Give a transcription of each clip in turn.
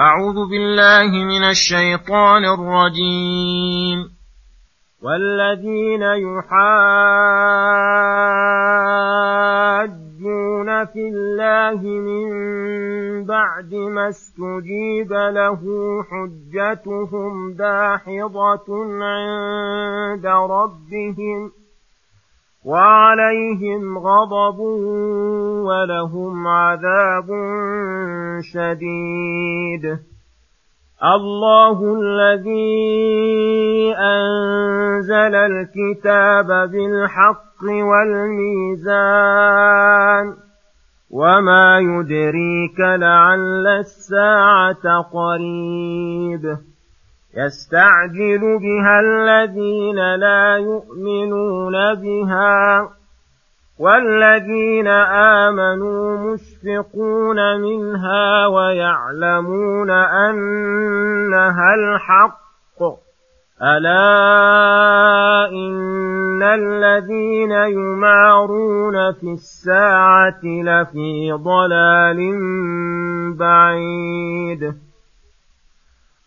أعوذ بالله من الشيطان الرجيم. والذين يحاجون في الله من بعد ما استجيب له حجتهم داحضة عند ربهم وعليهم غضب ولهم عذاب شديد الله الذي انزل الكتاب بالحق والميزان وما يدريك لعل الساعة قريب يستعجل بها الذين لا يؤمنون بها والذين آمنوا مشفقون منها ويعلمون أنها الحق. ألا إن الذين يمارون في الساعة لفي ضلال بعيد.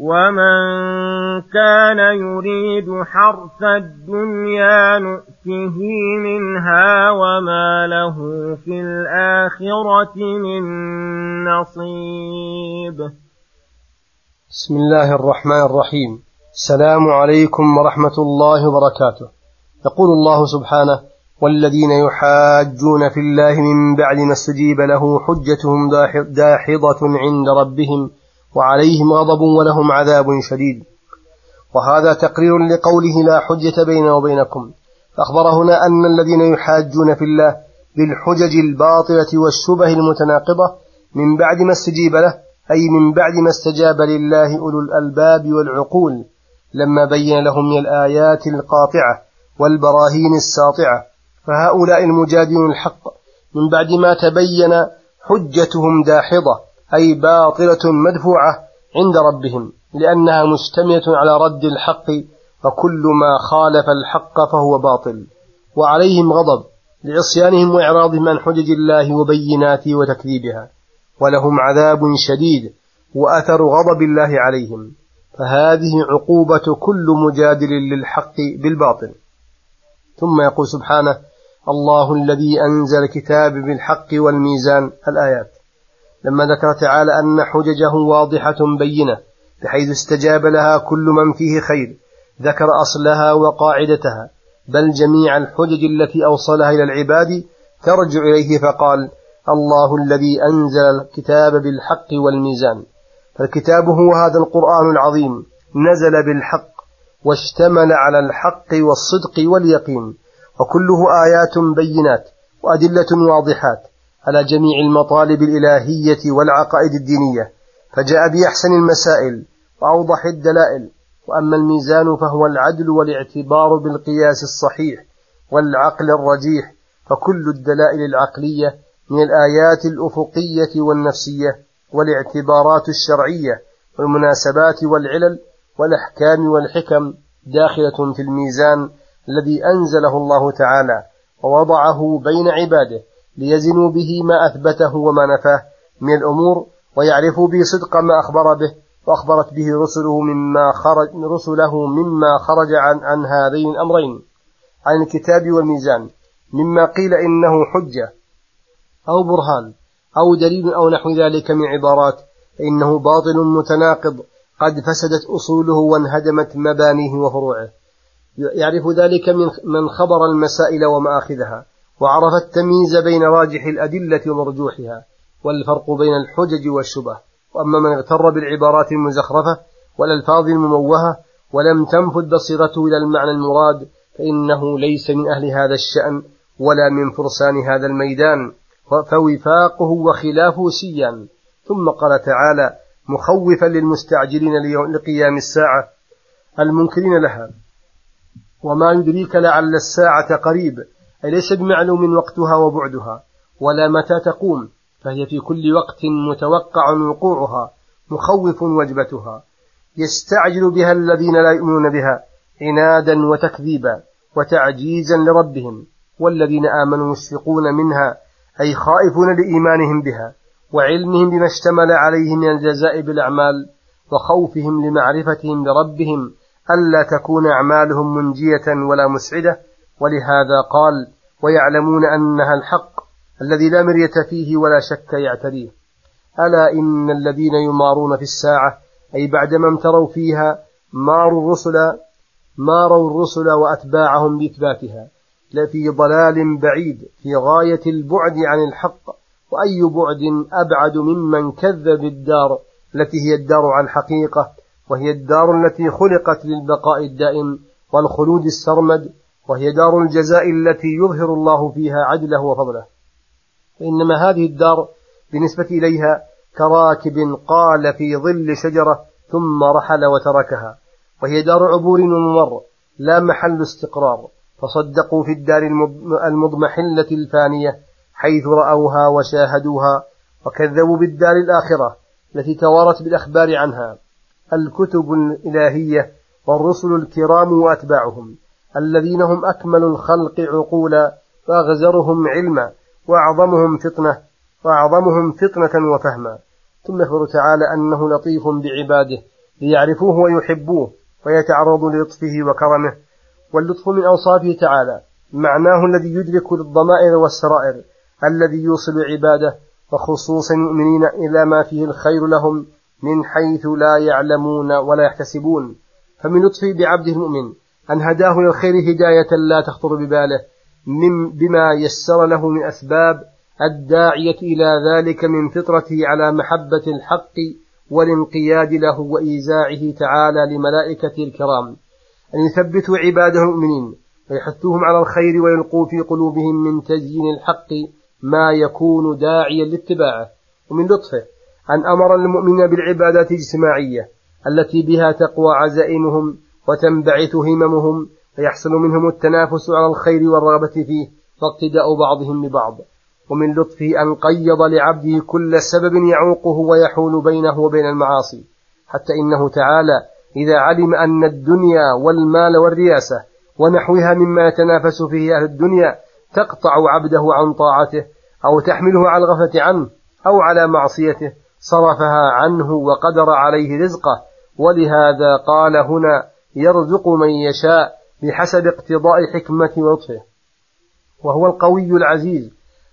ومن كان يريد حرث الدنيا نؤته منها وما له في الآخرة من نصيب. بسم الله الرحمن الرحيم. السلام عليكم ورحمة الله وبركاته. يقول الله سبحانه والذين يحاجون في الله من بعد ما استجيب له حجتهم داحضة عند ربهم وعليهم غضب ولهم عذاب شديد. وهذا تقرير لقوله لا حجة بيننا وبينكم. فأخبر هنا أن الذين يحاجون في الله بالحجج الباطلة والشبه المتناقضة من بعد ما استجيب له أي من بعد ما استجاب لله أولو الألباب والعقول لما بين لهم من الآيات القاطعة والبراهين الساطعة. فهؤلاء المجادلون الحق من بعد ما تبين حجتهم داحضة. أي باطلة مدفوعة عند ربهم لأنها مشتملة على رد الحق فكل ما خالف الحق فهو باطل. وعليهم غضب لعصيانهم وإعراضهم عن حجج الله وبيناته وتكذيبها ولهم عذاب شديد وأثر غضب الله عليهم. فهذه عقوبة كل مجادل للحق بالباطل. ثم يقول سبحانه الله الذي أنزل الكتاب بالحق والميزان الآيات. لما ذكر تعالى أن حججه واضحة بينة بحيث استجاب لها كل من فيه خير ذكر أصلها وقاعدتها بل جميع الحجج التي أوصلها إلى العباد ترجع إليه فقال الله الذي أنزل الكتاب بالحق والميزان فالكتاب هو هذا القرآن العظيم نزل بالحق واشتمل على الحق والصدق واليقين وكله آيات بينات وأدلة واضحات. على جميع المطالب الإلهية والعقائد الدينية فجاء بأحسن المسائل وأوضح الدلائل وأما الميزان فهو العدل والاعتبار بالقياس الصحيح والعقل الرجيح فكل الدلائل العقلية من الآيات الأفقية والنفسية والاعتبارات الشرعية والمناسبات والعلل والأحكام والحكم داخلة في الميزان الذي أنزله الله تعالى ووضعه بين عباده. ليزنوا به ما أثبته وما نفاه من الأمور ويعرفوا به صدق ما أخبر به وأخبرت به رسله مما خرج رسله مما خرج عن, عن هذين الأمرين. عن الكتاب والميزان. مما قيل إنه حجة أو برهان أو دليل أو نحو ذلك من عبارات فإنه باطل متناقض قد فسدت أصوله وانهدمت مبانيه وفروعه. يعرف ذلك من من خبر المسائل ومآخذها. وعرف التمييز بين راجح الأدلة ومرجوحها والفرق بين الحجج والشبه. وأما من اغتر بالعبارات المزخرفة والألفاظ المموهة ولم تنفذ بصيرته إلى المعنى المراد فإنه ليس من أهل هذا الشأن ولا من فرسان هذا الميدان فوفاقه وخلافه سيان. ثم قال تعالى مخوفا للمستعجلين لقيام الساعة المنكرين لها. وما يدريك لعل الساعة قريب. أي ليس بمعلوم وقتها وبعدها؟ ولا متى تقوم؟ فهي في كل وقت متوقع وقوعها مخوف وجبتها. يستعجل بها الذين لا يؤمنون بها عنادا وتكذيبا وتعجيزا لربهم والذين آمنوا مشفقون منها أي خائفون لإيمانهم بها وعلمهم بما اشتمل عليه من الجزاء بالأعمال وخوفهم لمعرفتهم بربهم ألا تكون أعمالهم منجية ولا مسعدة. ولهذا قال ويعلمون أنها الحق الذي لا مرية فيه ولا شك يعتريه ألا إن الذين يمارون في الساعة أي بعدما امتروا فيها ماروا الرسل ماروا الرسل وأتباعهم بإثباتها. لفي ضلال بعيد في غاية البعد عن الحق وأي بعد أبعد ممن كذب الدار التي هي الدار على الحقيقة وهي الدار التي خلقت للبقاء الدائم والخلود السرمد وهي دار الجزاء التي يظهر الله فيها عدله وفضله. فإنما هذه الدار بالنسبة إليها كراكب قال في ظل شجرة ثم رحل وتركها. وهي دار عبور وممر لا محل استقرار. فصدقوا في الدار المضمحلة الفانية حيث رأوها وشاهدوها وكذبوا بالدار الآخرة التي توارت بالأخبار عنها. الكتب الإلهية والرسل الكرام وأتباعهم. الذين هم أكمل الخلق عقولا وأغزرهم علما وأعظمهم فطنة وأعظمهم فطنة وفهما. ثم يخبر تعالى أنه لطيف بعباده ليعرفوه ويحبوه ويتعرضوا للطفه وكرمه. واللطف من أوصافه تعالى معناه الذي يدرك الضمائر والسرائر الذي يوصل عباده وخصوصا المؤمنين إلى ما فيه الخير لهم من حيث لا يعلمون ولا يحتسبون. فمن لطفه بعبده المؤمن أن هداه للخير هداية لا تخطر بباله من بما يسر له من أسباب الداعية إلى ذلك من فطرته على محبة الحق والانقياد له وإيزاعه تعالى لملائكته الكرام. أن يثبتوا عباده المؤمنين ويحثوهم على الخير ويلقوا في قلوبهم من تزيين الحق ما يكون داعيا لاتباعه. ومن لطفه أن أمر المؤمنين بالعبادات الاجتماعية التي بها تقوى عزائمهم وتنبعث هممهم فيحصل منهم التنافس على الخير والرغبة فيه واقتداء بعضهم ببعض. ومن لطفه أن قيض لعبده كل سبب يعوقه ويحول بينه وبين المعاصي. حتى إنه تعالى إذا علم أن الدنيا والمال والرياسة ونحوها مما يتنافس فيه أهل الدنيا تقطع عبده عن طاعته أو تحمله على الغفلة عنه أو على معصيته صرفها عنه وقدر عليه رزقه. ولهذا قال هنا يرزق من يشاء بحسب اقتضاء حكمة ولطفه وهو القوي العزيز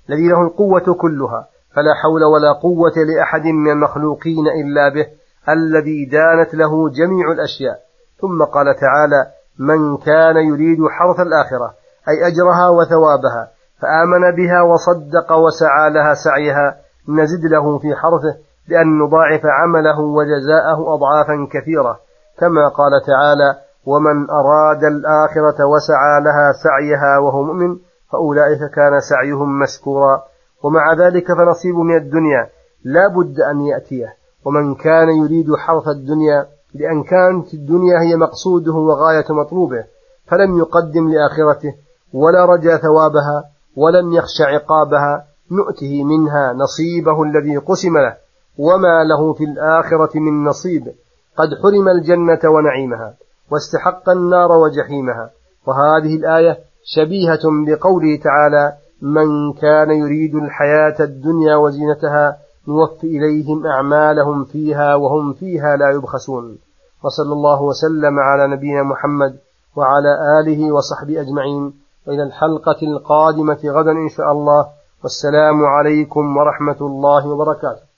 الذي له القوة كلها فلا حول ولا قوة لأحد من المخلوقين إلا به الذي دانت له جميع الأشياء. ثم قال تعالى من كان يريد حرث الآخرة أي أجرها وثوابها فآمن بها وصدق وسعى لها سعيها نزد له في حرثه بأن نضاعف عمله وجزاءه أضعافا كثيرة كما قال تعالى ومن أراد الآخرة وسعى لها سعيها وهو مؤمن فأولئك كان سعيهم مشكورا ومع ذلك فنصيب من الدنيا لا بد أن يأتيه. ومن كان يريد حرث الدنيا لأن كانت الدنيا هي مقصوده وغاية مطلوبه فلم يقدم لآخرته ولا رجا ثوابها ولم يخش عقابها نؤته منها نصيبه الذي قسم له. وما له في الآخرة من نصيب. قد حرم الجنة ونعيمها واستحق النار وجحيمها. وهذه الآية شبيهة بقوله تعالى من كان يريد الحياة الدنيا وزينتها نوف إليهم أعمالهم فيها وهم فيها لا يبخسون. وصلى الله وسلم على نبينا محمد وعلى آله وصحبه أجمعين. وإلى الحلقة القادمة غدا إن شاء الله. والسلام عليكم ورحمة الله وبركاته.